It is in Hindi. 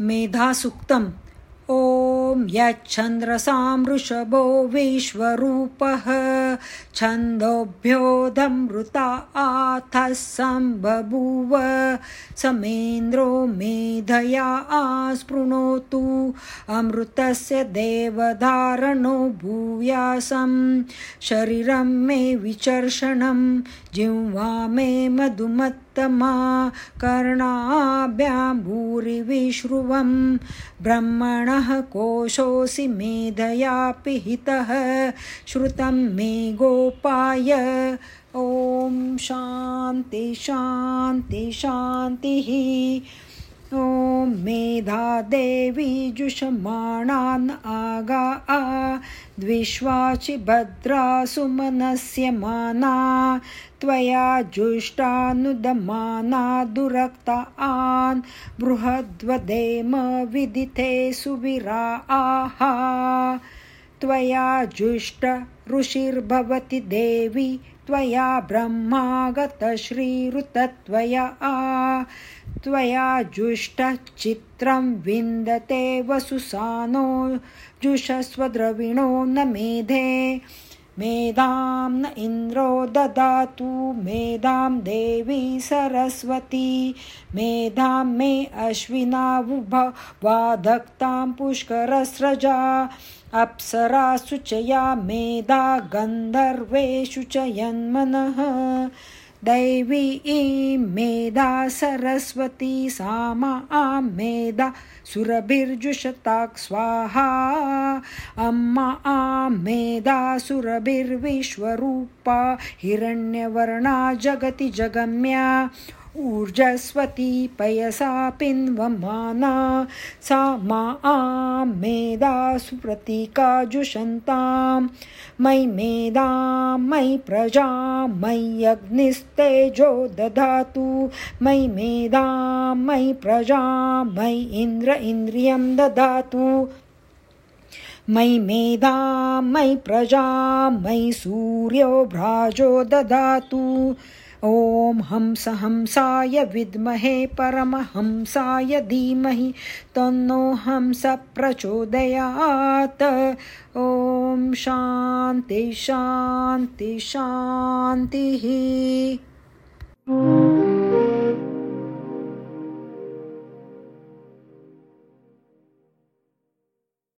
मेधासुक्तम्। ॐ यच्छन्द्रसां वृषभो विश्वरूपः छन्दोभ्योऽधमृता आथः सम्बभूव। समेन्द्रो मेधया आस्पृणोतु। अमृतस्य देवधारणो भूयासं। शरीरं मे विचर्षणं। जिह्वा मे मधुमत्तमा। कर्णाभ्यां भूरिविश्रुवं ब्रह्मणः कोशोऽसि मेधया पिहितः। श्रुत मे गोपाय। ॐ शान्ति शान्ति शान्तिः। ॐ मेधा देवी जुषमाणान् आगा आ द्विष्वाचि भद्रा सुमनस्य माना त्वया जुष्टानुदमाना दुरक्ता आन् बृहद्वदेम विदिते सुविरा। आहा त्वया जुष्ट ऋषिर्भवति देवी त्वया ब्रह्मागतश्रीरुतत्वया त्वया जुष्टचित्रं विन्दते वसुसानो जुषस्वद्रविणो न मेधे। मेधां न इन्द्रो ददातु मेधां देवी सरस्वती। मेधां मे अश्विनावुभ वाधक्तां पुष्करस्रजा। अप्सरासु च या मेधा गन्धर्वेषु च यन्मनः दैवी ईं मेधा सरस्वती सामा आं मेधा सुरभिर्जुषताक् स्वाहा अम्मा आं मेधा सुरभिर्विश्वरूपा। हिरण्यवर्णा जगति जगम्या। ऊर्जस्वती पयसा पिन्वमाना, सा मा आं मेधा सुप्रतीका जुषन्तां मयि मेधां, मयि प्रजां, मयि अग्निस्तेजो ददातु मयि मेधां, मयि प्रजां, मयि इन्द्र इन्द्रियं ददातु मयि मेधां, मयि प्रजां, मयि सूर्यो भ्राजो ददातु ॐ हंस हंसाय विद्महे परमहंसाय धीमहि तन्नो हंस प्रचोदयात्। ॐ शान्ति शान्ति शान्तिः